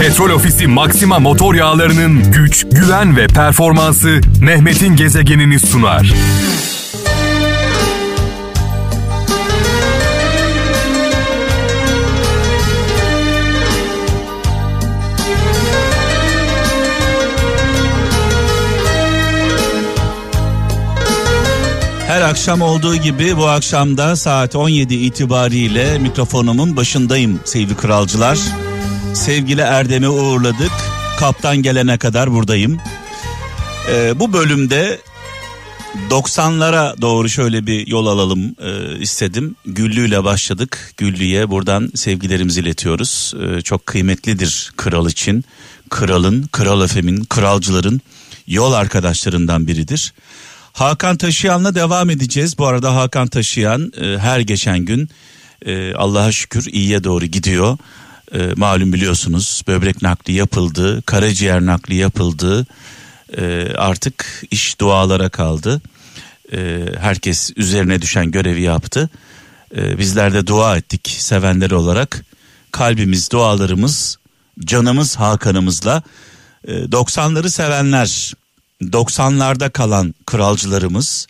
Petrol Ofisi Maxima motor yağlarının güç, güven ve performansı Mehmet'in gezegenini sunar. Her akşam olduğu gibi bu akşam da saat 17 itibariyle mikrofonumun başındayım sevgili kralcılar. Sevgili Erdem'i uğurladık. Kaptan gelene kadar buradayım. Ee, bu bölümde 90'lara doğru şöyle bir yol alalım e, istedim. Güllü ile başladık. Güllü'ye buradan sevgilerimizi iletiyoruz. E, çok kıymetlidir kral için. Kralın, kral efemin, kralcıların yol arkadaşlarından biridir. Hakan Taşıyan'la devam edeceğiz. Bu arada Hakan Taşıyan e, her geçen gün e, Allah'a şükür iyiye doğru gidiyor. E, malum biliyorsunuz böbrek nakli yapıldı, karaciğer nakli yapıldı. E, artık iş dualara kaldı. E, herkes üzerine düşen görevi yaptı. E, bizler de dua ettik sevenler olarak. Kalbimiz, dualarımız, canımız Hakan'ımızla. E, 90'ları sevenler 90'larda kalan kralcılarımız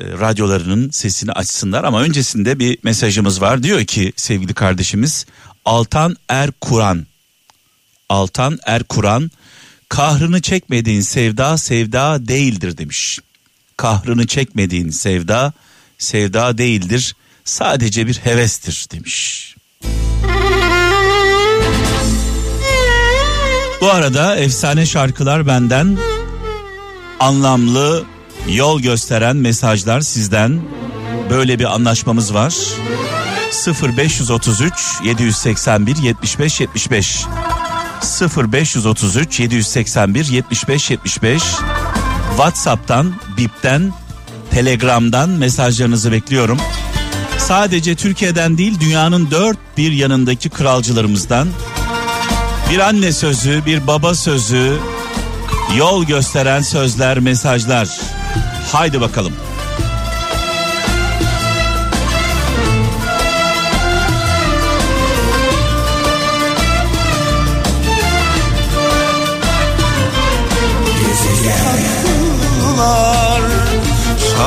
e, radyolarının sesini açsınlar ama öncesinde bir mesajımız var. Diyor ki sevgili kardeşimiz Altan Er Kur'an Altan Er Kur'an kahrını çekmediğin sevda sevda değildir demiş. Kahrını çekmediğin sevda sevda değildir sadece bir hevestir demiş. Bu arada efsane şarkılar benden anlamlı yol gösteren mesajlar sizden. Böyle bir anlaşmamız var. 0533 781 75 75 0533 781 75 75 WhatsApp'tan, Bip'ten, Telegram'dan mesajlarınızı bekliyorum. Sadece Türkiye'den değil dünyanın dört bir yanındaki kralcılarımızdan bir anne sözü, bir baba sözü, yol gösteren sözler, mesajlar. Haydi bakalım.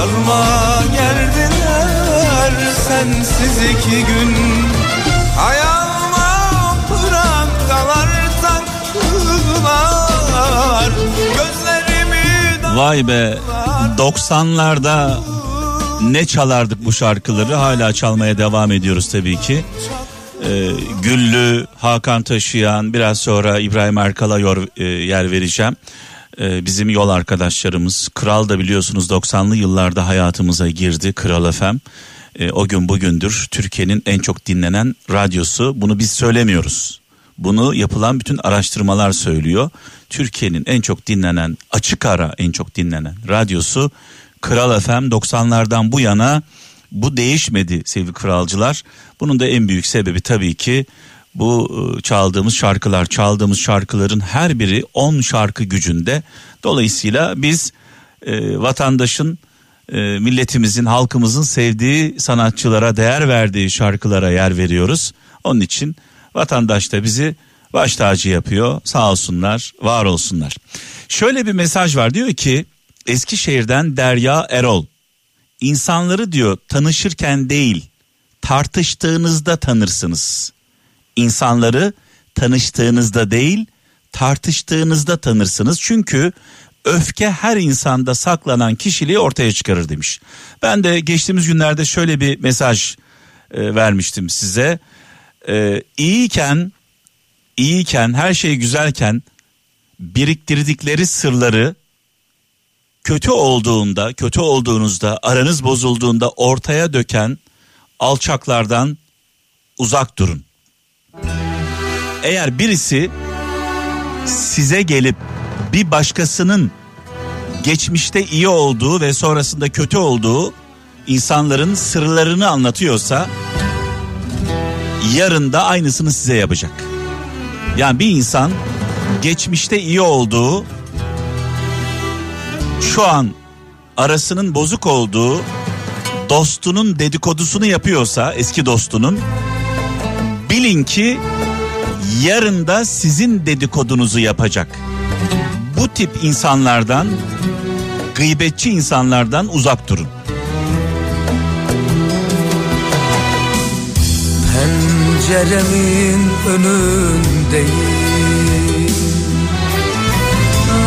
Sarma geldiler sensiz iki gün Ayağıma prangalar taktılar Gözlerimi Vay be 90'larda ne çalardık bu şarkıları hala çalmaya devam ediyoruz tabii ki. Ee, Güllü, Hakan Taşıyan biraz sonra İbrahim Erkal'a e, yer vereceğim. Ee, bizim yol arkadaşlarımız Kral da biliyorsunuz 90'lı yıllarda hayatımıza girdi Kral FM. Ee, o gün bugündür Türkiye'nin en çok dinlenen radyosu bunu biz söylemiyoruz. Bunu yapılan bütün araştırmalar söylüyor. Türkiye'nin en çok dinlenen açık ara en çok dinlenen radyosu Kral FM 90'lardan bu yana bu değişmedi sevgili kralcılar. Bunun da en büyük sebebi tabii ki bu e, çaldığımız şarkılar, çaldığımız şarkıların her biri 10 şarkı gücünde. Dolayısıyla biz e, vatandaşın, e, milletimizin, halkımızın sevdiği sanatçılara, değer verdiği şarkılara yer veriyoruz. Onun için vatandaş da bizi baş tacı yapıyor. Sağ olsunlar, var olsunlar. Şöyle bir mesaj var diyor ki Eskişehir'den Derya Erol. İnsanları diyor tanışırken değil tartıştığınızda tanırsınız. İnsanları tanıştığınızda değil tartıştığınızda tanırsınız. Çünkü öfke her insanda saklanan kişiliği ortaya çıkarır demiş. Ben de geçtiğimiz günlerde şöyle bir mesaj e, vermiştim size. E, iyiyken iyiyken her şey güzelken biriktirdikleri sırları kötü olduğunda, kötü olduğunuzda, aranız bozulduğunda ortaya döken alçaklardan uzak durun. Eğer birisi size gelip bir başkasının geçmişte iyi olduğu ve sonrasında kötü olduğu insanların sırlarını anlatıyorsa yarın da aynısını size yapacak. Yani bir insan geçmişte iyi olduğu şu an arasının bozuk olduğu dostunun dedikodusunu yapıyorsa eski dostunun bilin ki yarın da sizin dedikodunuzu yapacak. Bu tip insanlardan, gıybetçi insanlardan uzak durun. Penceremin önündeyim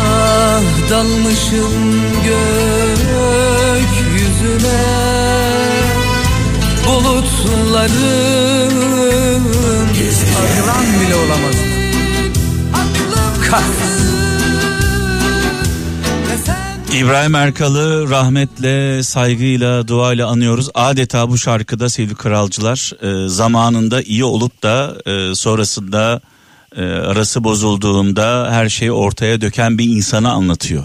Ah dalmışım gökyüzüne Bulutların Arılan bile olamaz İbrahim Erkal'ı rahmetle, saygıyla, duayla anıyoruz. Adeta bu şarkıda sevgili kralcılar e, zamanında iyi olup da e, sonrasında e, arası bozulduğunda her şeyi ortaya döken bir insanı anlatıyor.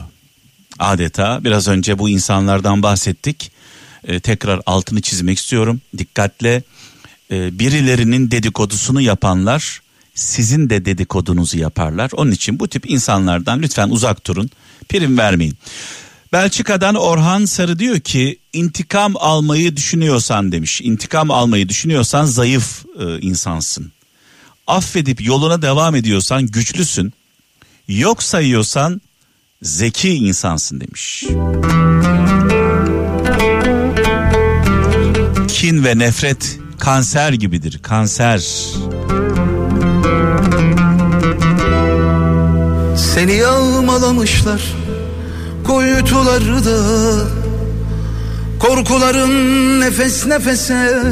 Adeta biraz önce bu insanlardan bahsettik. E, tekrar altını çizmek istiyorum. Dikkatle e, birilerinin dedikodusunu yapanlar sizin de dedikodunuzu yaparlar. Onun için bu tip insanlardan lütfen uzak durun. Prim vermeyin. Belçika'dan Orhan Sarı diyor ki intikam almayı düşünüyorsan demiş. İntikam almayı düşünüyorsan zayıf e, insansın. Affedip yoluna devam ediyorsan güçlüsün. Yok sayıyorsan zeki insansın demiş. Kin ve nefret kanser gibidir. Kanser. Seni yağmalamışlar kuytularda Korkuların nefes nefese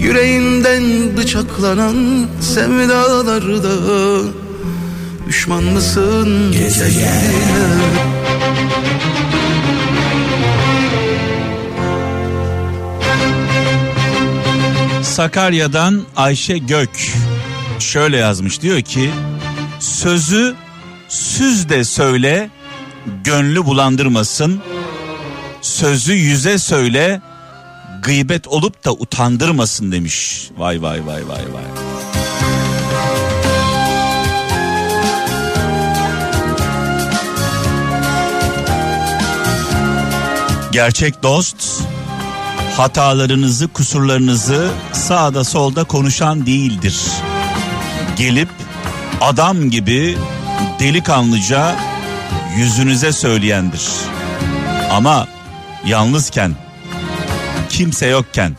Yüreğinden bıçaklanan sevdalarda Düşman mısın gezegenine Sakarya'dan Ayşe Gök şöyle yazmış. Diyor ki sözü süz de söyle gönlü bulandırmasın. Sözü yüze söyle gıybet olup da utandırmasın demiş. Vay vay vay vay vay. Gerçek dost hatalarınızı, kusurlarınızı sağda solda konuşan değildir. Gelip adam gibi delikanlıca yüzünüze söyleyendir. Ama yalnızken, kimse yokken.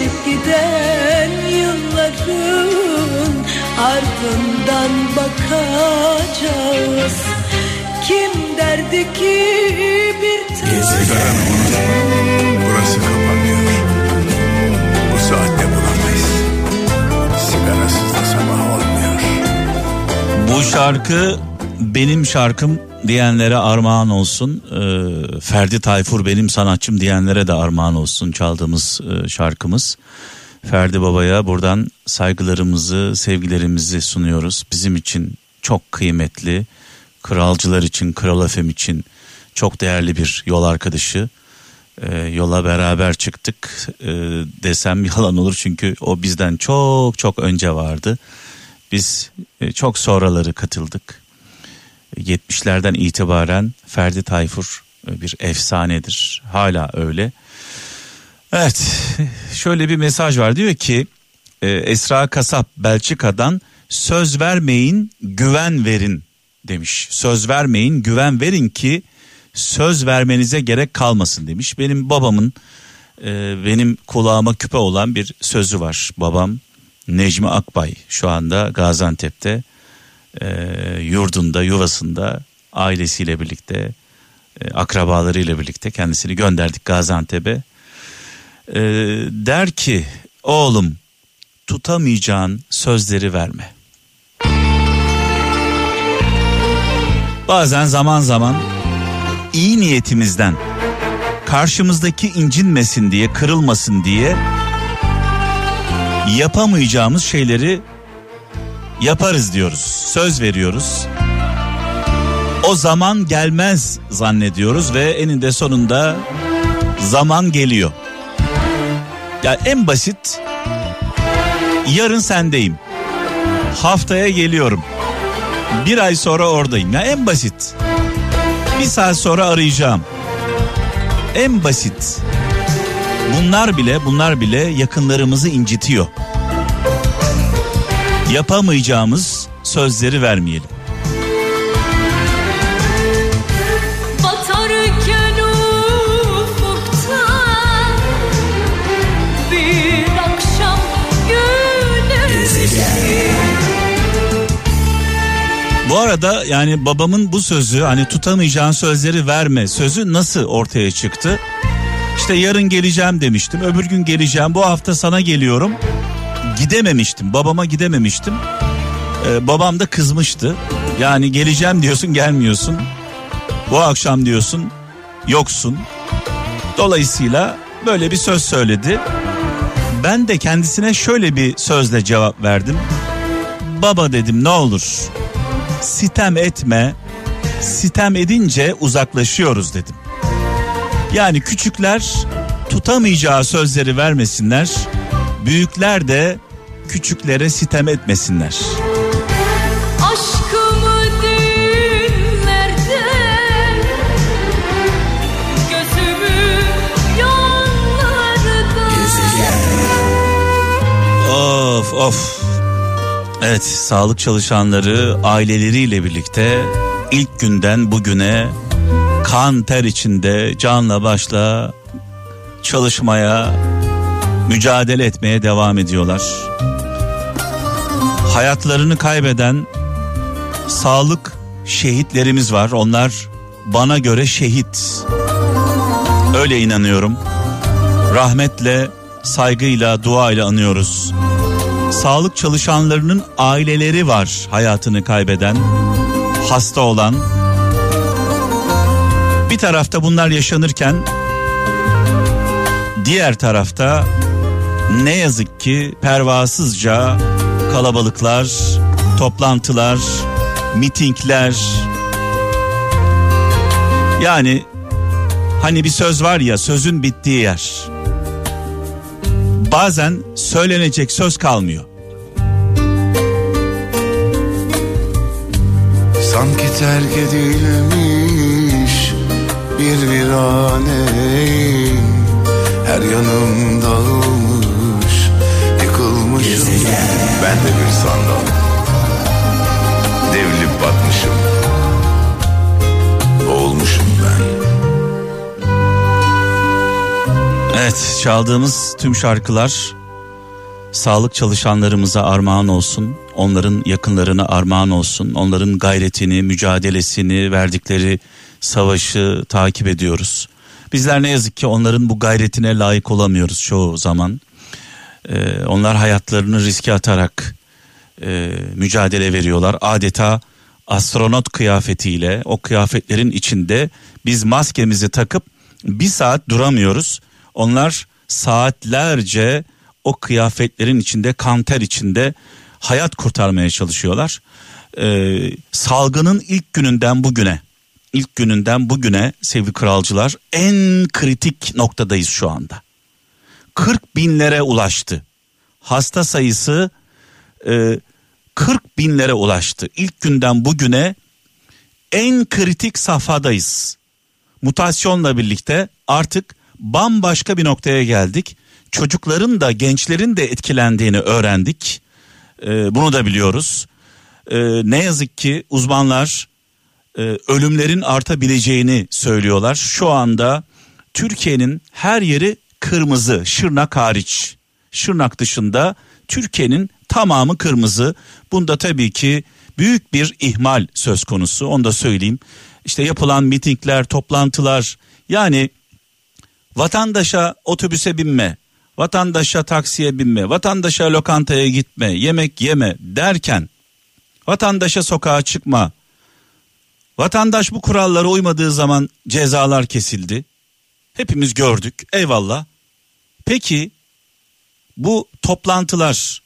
Geçip giden yılların ardından bakacağız Kim derdi ki bir Gezegen Burası kapanıyor. Bu saatte bulamayız. Sigarasız da sabah olmuyor. Bu şarkı benim şarkım diyenlere armağan olsun. Ee, Ferdi Tayfur benim sanatçım diyenlere de armağan olsun çaldığımız e, şarkımız. Ferdi Baba'ya buradan saygılarımızı, sevgilerimizi sunuyoruz. Bizim için çok kıymetli, kralcılar için, Kral Efem için çok değerli bir yol arkadaşı. Ee, yola beraber çıktık ee, desem yalan olur çünkü o bizden çok çok önce vardı. Biz e, çok sonraları katıldık. 70'lerden itibaren Ferdi Tayfur e, bir efsanedir. Hala öyle. Evet şöyle bir mesaj var diyor ki e, Esra Kasap Belçika'dan söz vermeyin güven verin demiş. Söz vermeyin güven verin ki söz vermenize gerek kalmasın demiş. Benim babamın e, benim kulağıma küpe olan bir sözü var. Babam Necmi Akbay şu anda Gaziantep'te e, yurdunda yuvasında ailesiyle birlikte e, akrabalarıyla birlikte kendisini gönderdik Gaziantep'e. E, der ki oğlum tutamayacağın sözleri verme. Bazen zaman zaman iyi niyetimizden karşımızdaki incinmesin diye kırılmasın diye yapamayacağımız şeyleri yaparız diyoruz. Söz veriyoruz. O zaman gelmez zannediyoruz ve eninde sonunda zaman geliyor. Ya en basit yarın sendeyim. Haftaya geliyorum. Bir ay sonra oradayım. Ya en basit. Bir saat sonra arayacağım. En basit. Bunlar bile bunlar bile yakınlarımızı incitiyor. Yapamayacağımız sözleri vermeyelim. Bu arada yani babamın bu sözü hani tutamayacağın sözleri verme sözü nasıl ortaya çıktı? İşte yarın geleceğim demiştim. Öbür gün geleceğim. Bu hafta sana geliyorum. Gidememiştim. Babama gidememiştim. Ee, babam da kızmıştı. Yani geleceğim diyorsun gelmiyorsun. Bu akşam diyorsun yoksun. Dolayısıyla böyle bir söz söyledi. Ben de kendisine şöyle bir sözle cevap verdim. Baba dedim ne olur sitem etme. Sitem edince uzaklaşıyoruz dedim. Yani küçükler tutamayacağı sözleri vermesinler. Büyükler de küçüklere sitem etmesinler. Of of. Evet sağlık çalışanları aileleriyle birlikte ilk günden bugüne kan ter içinde canla başla çalışmaya mücadele etmeye devam ediyorlar. Hayatlarını kaybeden sağlık şehitlerimiz var. Onlar bana göre şehit. Öyle inanıyorum. Rahmetle, saygıyla, duayla anıyoruz. Sağlık çalışanlarının aileleri var hayatını kaybeden, hasta olan. Bir tarafta bunlar yaşanırken diğer tarafta ne yazık ki pervasızca kalabalıklar, toplantılar, mitingler. Yani hani bir söz var ya sözün bittiği yer. Bazen söylenecek söz kalmıyor. Sanki terk edilmiş bir viraneyim Her yanım dağılmış Ben de bir sandal Devrilip batmışım Boğulmuşum ben Evet çaldığımız tüm şarkılar sağlık çalışanlarımıza armağan olsun. Onların yakınlarına armağan olsun. Onların gayretini, mücadelesini, verdikleri savaşı takip ediyoruz. Bizler ne yazık ki onların bu gayretine layık olamıyoruz çoğu zaman. Ee, onlar hayatlarını riske atarak e, mücadele veriyorlar. Adeta astronot kıyafetiyle o kıyafetlerin içinde biz maskemizi takıp bir saat duramıyoruz. Onlar saatlerce o kıyafetlerin içinde kanter içinde hayat kurtarmaya çalışıyorlar. Ee, salgının ilk gününden bugüne ilk gününden bugüne sevgili kralcılar en kritik noktadayız şu anda. 40 binlere ulaştı. Hasta sayısı e, 40 binlere ulaştı. İlk günden bugüne en kritik safhadayız. Mutasyonla birlikte artık bambaşka bir noktaya geldik. Çocukların da gençlerin de etkilendiğini öğrendik. Ee, bunu da biliyoruz. Ee, ne yazık ki uzmanlar e, ölümlerin artabileceğini söylüyorlar. Şu anda Türkiye'nin her yeri kırmızı, Şırnak hariç. Şırnak dışında Türkiye'nin tamamı kırmızı. Bunda tabii ki büyük bir ihmal söz konusu. Onu da söyleyeyim. İşte yapılan mitingler, toplantılar yani vatandaşa otobüse binme, vatandaşa taksiye binme, vatandaşa lokantaya gitme, yemek yeme derken vatandaşa sokağa çıkma. Vatandaş bu kurallara uymadığı zaman cezalar kesildi. Hepimiz gördük. Eyvallah. Peki bu toplantılar,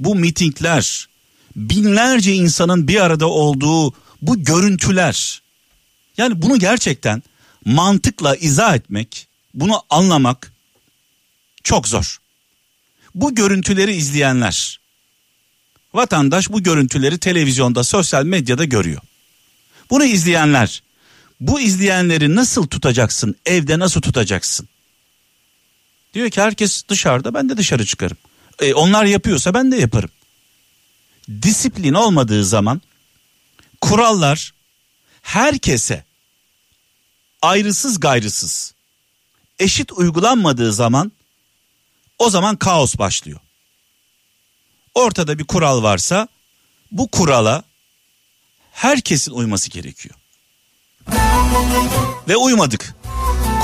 bu mitingler, binlerce insanın bir arada olduğu bu görüntüler. Yani bunu gerçekten mantıkla izah etmek, bunu anlamak çok zor. Bu görüntüleri izleyenler Vatandaş bu görüntüleri televizyonda, sosyal medyada görüyor. Bunu izleyenler, bu izleyenleri nasıl tutacaksın? Evde nasıl tutacaksın? Diyor ki herkes dışarıda ben de dışarı çıkarım. E, onlar yapıyorsa ben de yaparım. Disiplin olmadığı zaman kurallar herkese ayrısız gayrısız eşit uygulanmadığı zaman o zaman kaos başlıyor. Ortada bir kural varsa bu kurala herkesin uyması gerekiyor. Ve uymadık.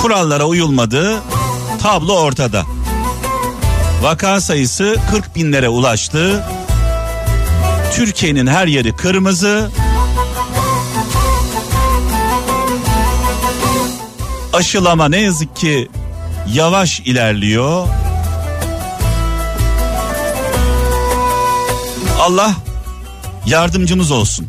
Kurallara uyulmadı. Tablo ortada. Vaka sayısı 40 binlere ulaştı. Türkiye'nin her yeri kırmızı. Aşılama ne yazık ki yavaş ilerliyor. Allah yardımcımız olsun.